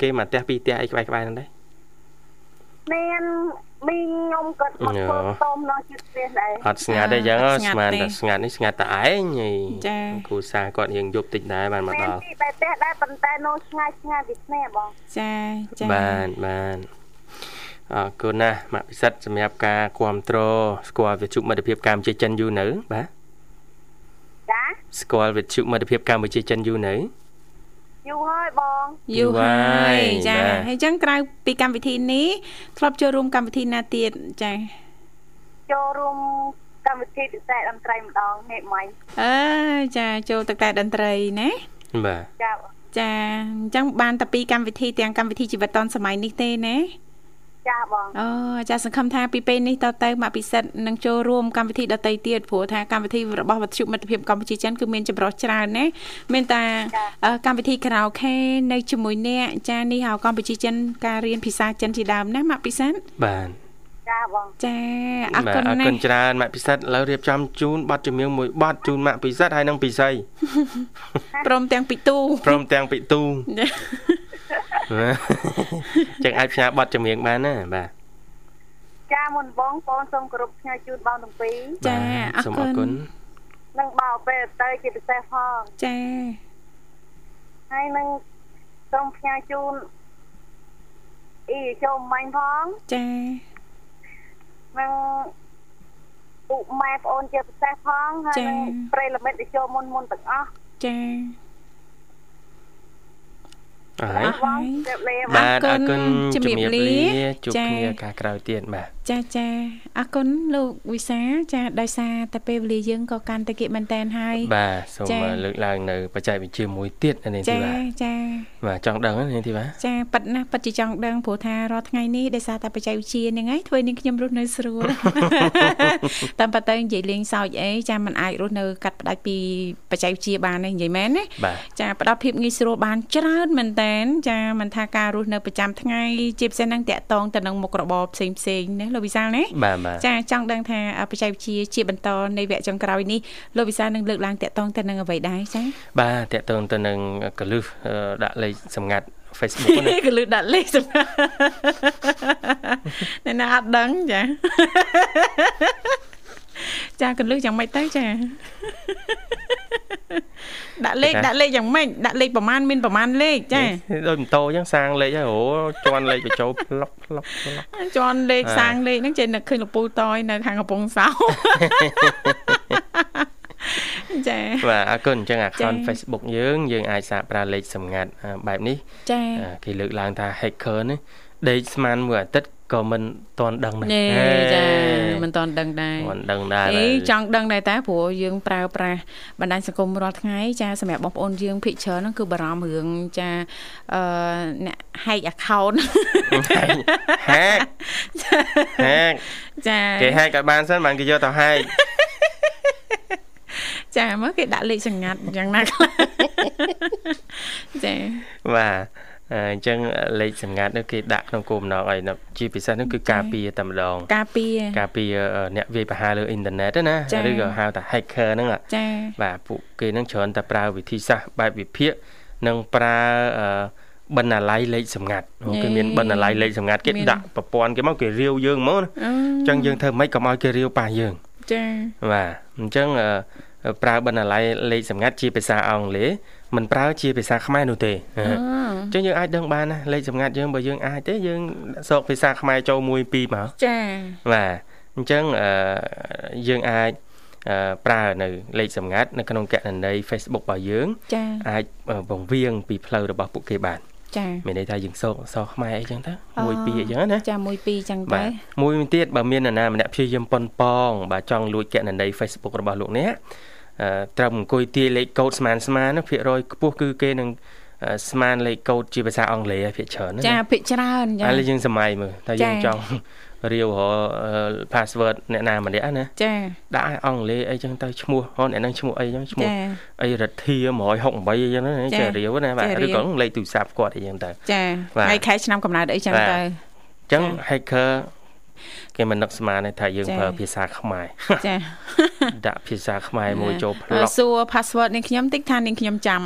គេមកផ្ទះពីរផ្ទះអីក្បែរក្បែរហ្នឹងដែរមាន មីងខ្ញុំក៏មកធ្វើต้มនៅជិតផ្ទះដែរអត់ស្ងាត់ទេអញ្ចឹងស្មានតែស្ងាត់នេះស្ងាត់តែឯងហីចាគ្រូសាគាត់រៀងយប់តិចដែរបានមកមានដល់ទីបែបផ្ទះដែរប៉ុន្តែនៅឆ្ងាយឆ្ងាយពីគ្នាបងចាចាបានបានអរគុណណាស់ម៉ាក់ពិសិដ្ឋសម្រាប់ការគ្រប់គ្រងស្គាល់វិទ្យុមិត្តភាពកម្ពុជាចិនយូរនៅបាទចាស្គាល់វិទ្យុមិត្តភាពកម្ពុជាចិនយូរនៅ យូរហើយបងយូរហើយយូរហើយចាបាទហើយអញ្ចឹងក្រៅពីកម្មវិធីនេះធ្លាប់ចូលរួមកម្មវិធីណាទៀតចាចូលរួមកម្មវិធីពិសេសតន្ត្រីម្ដងនេះមិញអើចាចូលទឹកតែតន្ត្រីណាបាទចាចាអញ្ចឹងបានតែពីកម្មវិធីទាំងកម្មវិធីជីវិតឌុនសម័យនេះទេណា ចាបងអូចាសង្ឃឹមថាពីពេលនេះតទៅមកពិសិដ្ឋនឹងចូលរួមកម្មវិធីដតីទៀតព្រោះថាកម្មវិធីរបស់វិទ្យុមិត្តភាពកម្ពុជាចិនគឺមានចម្រុះច្រើនណាមានតាអឺកម្មវិធីខារ៉ាអូខេនៅជាមួយអ្នកចានេះហៅកម្ពុជាចិនការរៀនភាសាចិនជាដើមណាមកពិសិដ្ឋបាទចាបងចាអរបាទគុណអរណាគុណស់ច្រើនម៉ាក់ពិសិដ្ឋឥឡូវរៀបចំជូនប័ណ្ណចម្រៀងមួយប័ណ្ណជូនម៉ាក់ពិសិដ្ឋហើយនឹងពិសីព្រមទាំងពីទូព្រមទាំងពិទូ ចឹងអាចផ្សាយប័ណ្ណចម្រៀងបានណាបាទចាមុនបងបងសូមគោរពផ្ញើជូនបងទាំងពីរចាបាទអរសូមគុអរគុណណនិងបើពេលទៅជាពិសេសផងចាហើយនឹងសូមផ្ញើជូនអ៊ីចូលមាញ់ផងចានិងពុកម៉ែប្អូនជាពិសេសផងហើយនឹងប្រិយមិត្តដែលចូលមុនមុនទាំងអស់ចាអរ ហើយបងជម្រាបលាបាទអរគុណជំរាបលាជួបចាគ្នាការក្រោយទៀតបាទចាចាអរគុណលោកវិសាចាដោយសារតែពេលវេលាយើងក៏កាន់តែគៀកមែនតែនហើយបាទសូមចា៎លើកឡើងនៅបច្ចេកវិទ្យាមួយទៀតនេះទីចាបាទចាបាទចង់ដឹងនេះទីបាទចាប៉ិតណាស់ប៉ិតជាចង់ដឹងព្រោះថារាល់ថ្ងៃនេះដោយសារតែបច្ចេកវិទ្យាហ្នឹងហើយធ្វើនាងខ្ញុំរស់នៅស្រួលតាមប៉ិតទៅនិយាយលេងសើចអីចាมันអាចរស់នៅកាត់ផ្ដាច់ពីបច្ចេកវិទ្យាបានទេនិយាយមែនណាបាទចាផ្ដល់ភាពងាយស្រួលបានច្រើនមែនតែនចាមិនថាការរស់នៅប្រចាំថ្ងៃជាពិសេសហ្នឹងតាក់តងទៅនឹងមុខរបរផ្សេងផ្សេងៗណាលោកវិសាលណាបាទបាទចាចង់ដឹងថាបច្ចេកវិទ្យាជាបន្តនៃវគ្គចុងក្រោយនេះលោកវិសាលនឹងលើកឡើងតាក់តងទៅនឹងអ្វីដែរចាបាទតកតងទៅនឹងកលឹះអឺដាក់លេខសម្ងាត់ Facebook ណាក៏លើកដាក់លេខសម្រាប់អ្នកណាអត់ដឹងចា ចាកលឹះយ៉ាងម៉េចទៅចាដាក់លេខដាក់លេខយ៉ាងម៉េចដាក់លេខប្រមាណមានប្រមាណលេខចាដូចម៉ូតូអញ្ចឹងសាងលេខហើយអូជន់លេខបញ្ចូលផ្លុកផ្លុកផ្លុកជន់លេខអាសាងលេខហ្នឹងចេះនឹកឃើញលពូតយនៅខាងកំពង់សោចាបាទអរគុណអញ្ចឹង account ចា៎ Facebook យើងយើងអាចសាកប្រើលេខសម្ងាត់អឺបែបនេះចាអឺគេលើកឡើងថា hacker នេះដេកស្មានមួយអាទិត្យ ក៏មិនទាន់ដឹងដែរចាមិនទាន់ដឹងដែរមិនដឹងដែរអីចង់ដឹងដែរតាព្រោះយើងប្រើប្រាស់បណ្ដាញសង្គមរាល់ថ្ងៃចាសម្រាប់បងប្អូនយើងភិកច្រើនហ្នឹងគឺបារម្ភរឿងចាអឺអ្នក hack account hack hack ចាគេ hack ឲ្យបានសិនបានគេយកទៅ hack ចាមើលគេដាក់លេខសម្ងាត់យ៉ាងណាខ្លះចាបាទ អញ្ចឹងលេខសម្ងាត់នោះគេដាក់ក្នុងគោលបំណងអីជាពិសេសនោះគឺការពារតែម្ដងការពារការពារអ្នកវាយប្រហារលើអ៊ីនធឺណិតណាឬក៏ហៅថា hacker ហ្នឹងចា៎បាទពួកគេនឹងច្រើនតែប្រើវិធីសាស្ត្របែបវិភាគនិងប្រើបណ្ណាល័យលេខសម្ងាត់គេមានបណ្ណាល័យលេខសម្ងាត់គេដាក់ប្រព័ន្ធគេមកគេរាវយើងហ្មងអញ្ចឹងយើងធ្វើម៉េចកុំឲ្យគេរាវប៉ះយើងចា៎បាទអញ្ចឹងប្រើបណ្ណាល័យលេខសម្ងាត់ជាភាសាអង់គ្លេស មិនប្រើជាភាសាខ្មែរនោះទេអញ្ចឹងយើងអាចដឹងបានណាលេខសម្ងាត់យើងបើយើងអាចទេយើងសោកភាសាខ្មែរចូល1 2មកចាបាទអញ្ចឹងយើងអាចប្រើនៅលេខសម្ងាត់នៅក្នុងកណន័យ Facebook របស់យើងចាអាចបង្រៀងពីផ្លូវរបស់ពួកគេបានចាមានន័យថាយើងសោកសោខ្មែរអីចឹងទៅមួយពីរអញ្ចឹងណាចាមួយពីរចឹងទៅមួយទៀតបើមាននរណាម្នាក់ព្យាយាមប៉ុនប៉ងបាទចង់លួចកណន័យ Facebook របស់លោកអ្នក ត្រឹមអង្គុយទាយលេខកូដស្មានស្មានភាគរយខ្ពស់គឺគេនឹងស្មានលេខកូដជាភាសាអង់គ្លេសភាគច្រើនណាចាភាគច្រើនចាឥឡូវយើងសម័យមើលតែយើងចង់រាវរ password អ្នកណាម្នាក់ណាចាដាក់ឲ្យអង់គ្លេសអីចឹងទៅឈ្មោះហ៎អ្នកនឹងឈ្មោះអីចឹងឈ្មោះអីរិទ្ធា168អីចឹងណាចារាវណាបាទឬក៏លេខទូរស័ព្ទគាត់អីចឹងទៅចាថ្ងៃខែឆ្នាំកំណើតអីចឹងទៅចឹង hacker គេមិននឹកស្មានទេថាយើងប្រើភាសាខ្មែរចាដាក់ភាសាខ្មែរមួយចូលប្លុកសួរ password នេះខ្ញុំតិចថានាងខ្ញុំចាំ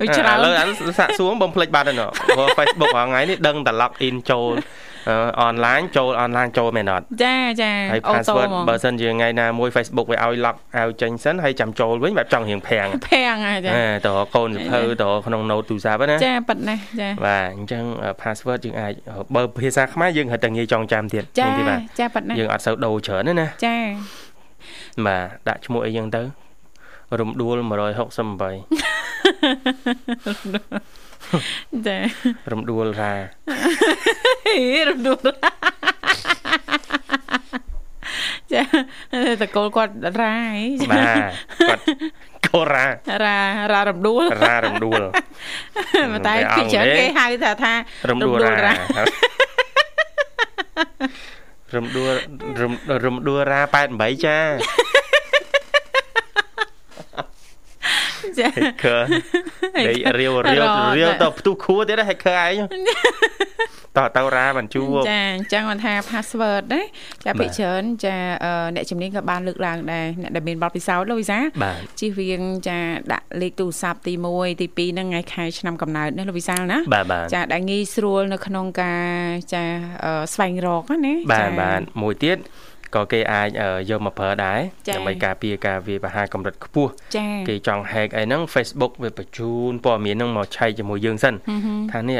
វាច្រើនឥឡូវអាសាក់សួរបំភ្លេចបាត់ហើយណោះព្រោះ Facebook រាល់ថ្ងៃនេះដឹងតែ log in ចូល អនឡាញចូលអនឡាញចូលមែនអត់ចាចាហើយ password បើសិនជាថ្ងៃណាមួយ Facebook វាឲ្យ lock ឲ្យចេញសិនហើយចាំចូលវិញបែបចង់រៀងប្រាំងប្រាំងហើយចាតើកូនសភៅតើក្នុង note ទូរស័ព្ទណាចាប៉ិតណាចាបាទអញ្ចឹង password យើងអាចបើភាសាខ្មែរយើងហៅតែងាយចងចាំទៀតចាចាប៉ិតណាយើងអត់សូវដូរច្រើនណាចាបាទដាក់ឈ្មោះអីចឹងទៅរំដួល168 ចារំដួលរារំដួលចាតកូលគាត់រាអីបាទគាត់កូរ៉ារ៉ារ៉ារំដួលរ៉ារំដួលតែពីច្រើនគេហៅថាថារំដួលរ៉ារំដួលរំដួលរ៉ា88ចា ចា hacker ដេករាវរាវរាវទៅផ្ទុះខួរទៀត hacker ឯងតទៅរាមិនជួបចាអញ្ចឹងគាត់ថា password ណាចាពីច្រើនចាអ្នកជំនាញក៏បានលើកឡើងដែរអ្នកដែលមានបទពិសោធន៍លោកវិសាជិះវៀងចាដាក់លេខទូរស័ព្ទទី1ទី2ហ្នឹងថ្ងៃខែឆ្នាំកំណើតណាលោកវិសាលណាចាដែលងាយស្រួលនៅក្នុងការចាស្វែងរកណាបាទបាទមួយទៀត ក៏គេអាចយកមកប្រើដែរដើម្បីការពារការវាយប្រហារកម្រិតខ្ពស់គេចង់ hack អីហ្នឹង Facebook វាបញ្ជូនព័ត៌មានហ្នឹងមកឆែកជាមួយយើងសិនថានេះ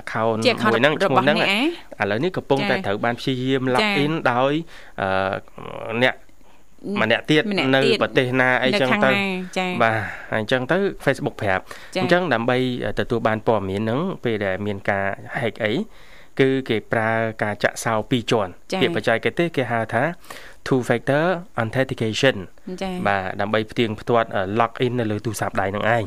account មួយហ្នឹងឈ្មោះហ្នឹងឥឡូវនេះកំពុងតែត្រូវបានព្យាយាម log in ដោយអ្នកម្នាក់ទៀតនៅប្រទេសណាអីចឹងទៅបាទអញ្ចឹងទៅ Facebook ប្រាប់អញ្ចឹងដើម្បីទទួលបានព័ត៌មានហ្នឹងពេលដែលមានការ hack អី គឺគេប្រើការចាក់សោពីរជាន់ពាក្យបច្ចេកទេសគេហៅថា two factor authentication បាទដើម្បីផ្ទៀងផ្ទាត់ log in នៅលើទូរស័ព្ទដៃនឹងឯង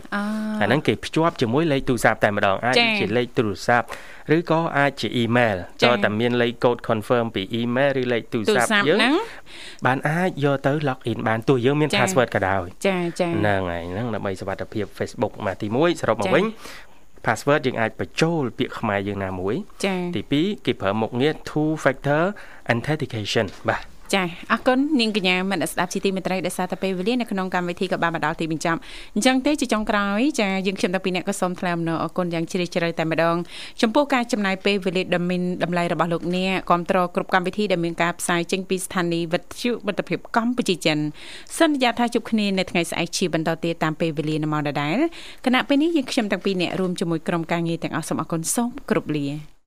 អាហ្នឹងគេភ្ជាប់ជាមួយលេខទូរស័ព្ទតែម្ដងអាចជាលេខទូរស័ព្ទឬក៏អាចជា email ចូលតែមានលេខកូដ confirm ពី email ឬលេខទូរស័ព្ទយើងបានអាចយកទៅ log in បានទោះយើងមាន password ក៏ដោយចាចាហ្នឹងហើយហ្នឹងដើម្បីសុវត្ថិភាព Facebook មកទី1សរុបមកវិញ password យើងអាចបញ្ចូលពាក្យខ្មែរយើងណាមួយ ទី2គេប្រើមុខងារ two factor authentication បាទ ចាអរគុណនាងកញ្ញាមនស្ដាប់ជីទីមេត្រីដែលសារតែពេលវេលានៅក្នុងកម្មវិធីក៏បានមកដល់ទីបញ្ចប់អញ្ចឹងទេជាចុងក្រោយចាយើងខ្ញុំតាំងពីអ្នកក៏សូមថ្លែងអំណរអគុណយ៉ាងជ្រាលជ្រៅតែម្ដងចំពោះការចំណាយពេលវេលាដ៏មានតម្លៃរបស់លោកអ្នកគ្រប់គ្រងគ្រប់កម្មវិធីដែលមានការផ្សាយចេញពីស្ថានីយ៍វិទ្យុមិត្តភាពកម្ពុជាចិនសន្យាថាជួបគ្នានៅថ្ងៃស្អែកជាបន្តទៀតតាមពេលវេលានៅម៉ោងដដែលគណៈពេលនេះយើងខ្ញុំតាំងពីអ្នករួមជាមួយក្រុមការងារទាំងអស់សូមអគុណសូមគ្រប់លា